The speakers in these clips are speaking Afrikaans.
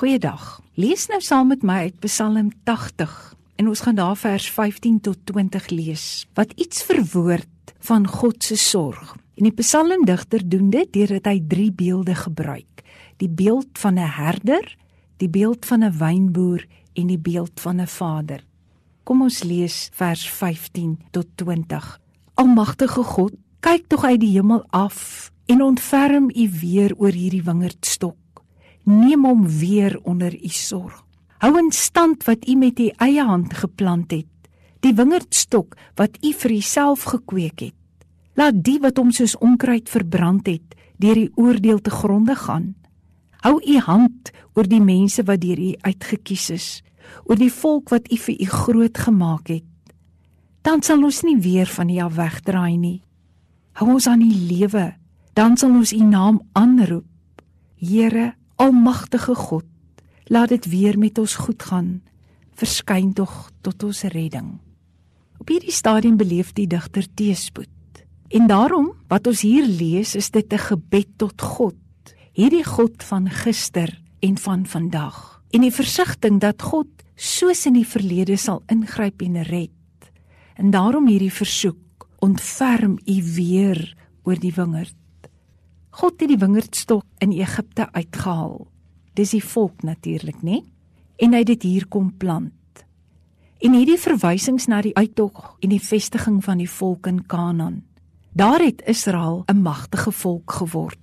Goeiedag. Lees nou saam met my uit Psalm 80 en ons gaan daar vers 15 tot 20 lees wat iets verwoord van God se sorg. En die psalmdigter doen dit deurdat hy drie beelde gebruik: die beeld van 'n herder, die beeld van 'n wynboer en die beeld van 'n vader. Kom ons lees vers 15 tot 20. Almagtige God, kyk tog uit die hemel af en ontferm U weer oor hierdie wingerdstok neem hom weer onder u sorg. Hou in stand wat u met u eie hand geplant het, die wingerdstok wat u vir uself gekweek het. Laat die wat hom soos onkruid verbrand het, deur die oordeel te gronde gaan. Hou u hand oor die mense wat deur u uitgekies is, oor die volk wat u vir u groot gemaak het. Dan sal ons nie weer van u af wegdraai nie. Hou ons aan u lewe, dan sal ons u naam aanroep. Here, Almagtige God, laat dit weer met ons goed gaan. Verskyn tog tot ons redding. Op hierdie stadium beleef die digter teespoed. En daarom wat ons hier lees, is dit 'n gebed tot God, hierdie God van gister en van vandag. En die versigtiging dat God soos in die verlede sal ingryp en red. En daarom hierdie versoek, ontferm U weer oor die wingerd. God het die wingerdstok in Egipte uitgehaal. Dis die volk natuurlik, nê? En hy het dit hier kom plant. En hierdie verwysings na die uittog en die vestiging van die volk in Kanaan. Daar het Israel 'n magtige volk geword.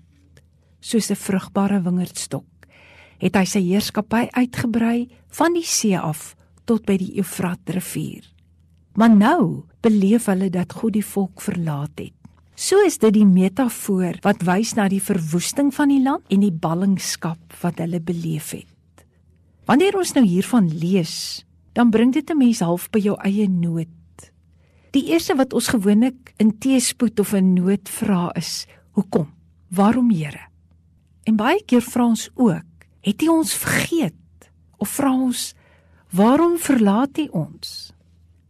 Soos 'n vrugbare wingerdstok het hy sy heerskappy uitgebrei van die see af tot by die Eufrat rivier. Maar nou beleef hulle dat God die volk verlaat het. So is dit die metafoor wat wys na die verwoesting van die land en die ballingskap wat hulle beleef het. Wanneer ons nou hiervan lees, dan bring dit 'n mens half by jou eie nood. Die eerste wat ons gewoonlik in teespoed of in nood vra is: "Hoekom? Waarom, Here?" En baie keer vra ons ook: "Het U ons vergeet?" Of vra ons: "Waarom verlaat U ons?"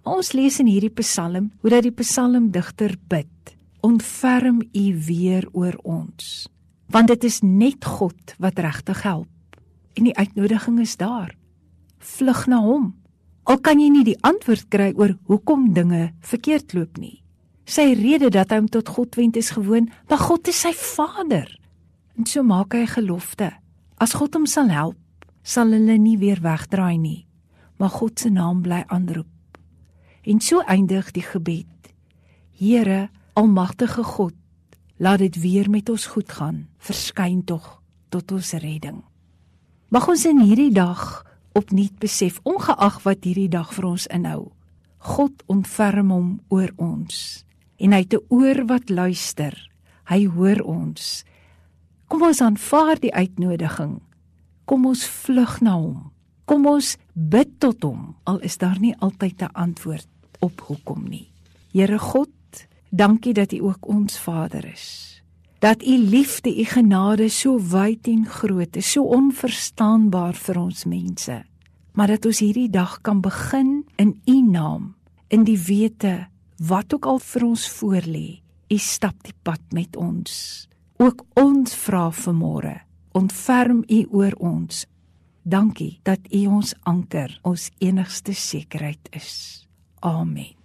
Maar ons lees in hierdie Psalm hoe dat die psalmdigter bid ontferm u weer oor ons want dit is net God wat regtig help. En die uitnodiging is daar. Vlug na hom. Al kan jy nie die antwoord kry oor hoekom dinge verkeerd loop nie. Sy rede dat hy hom tot God wend is gewoon maar God is sy vader. En so maak hy gelofte. As God hom sal help sal hulle nie weer wegdraai nie maar God se naam bly aanroep. En so eindig die gebed. Here Almagtige God, laat dit weer met ons goed gaan. Verskyn tog tot ons redding. Mag ons in hierdie dag opnuut besef, ongeag wat hierdie dag vir ons inhou, God ontferm hom oor ons en hy het 'n oor wat luister. Hy hoor ons. Kom ons aanvaar die uitnodiging. Kom ons vlug na hom. Kom ons bid tot hom al is daar nie altyd 'n antwoord op hoekom nie. Here God, Dankie dat U ook ons Vader is. Dat U liefde, U genade so wyd en groot is, so onverstaanbaar vir ons mense. Maar dat ons hierdie dag kan begin in U naam, in die wete wat ook al vir ons voorlê. U stap die pad met ons. Ook ons vra vanmôre, ontferm U oor ons. Dankie dat U ons anker, ons enigste sekerheid is. Amen.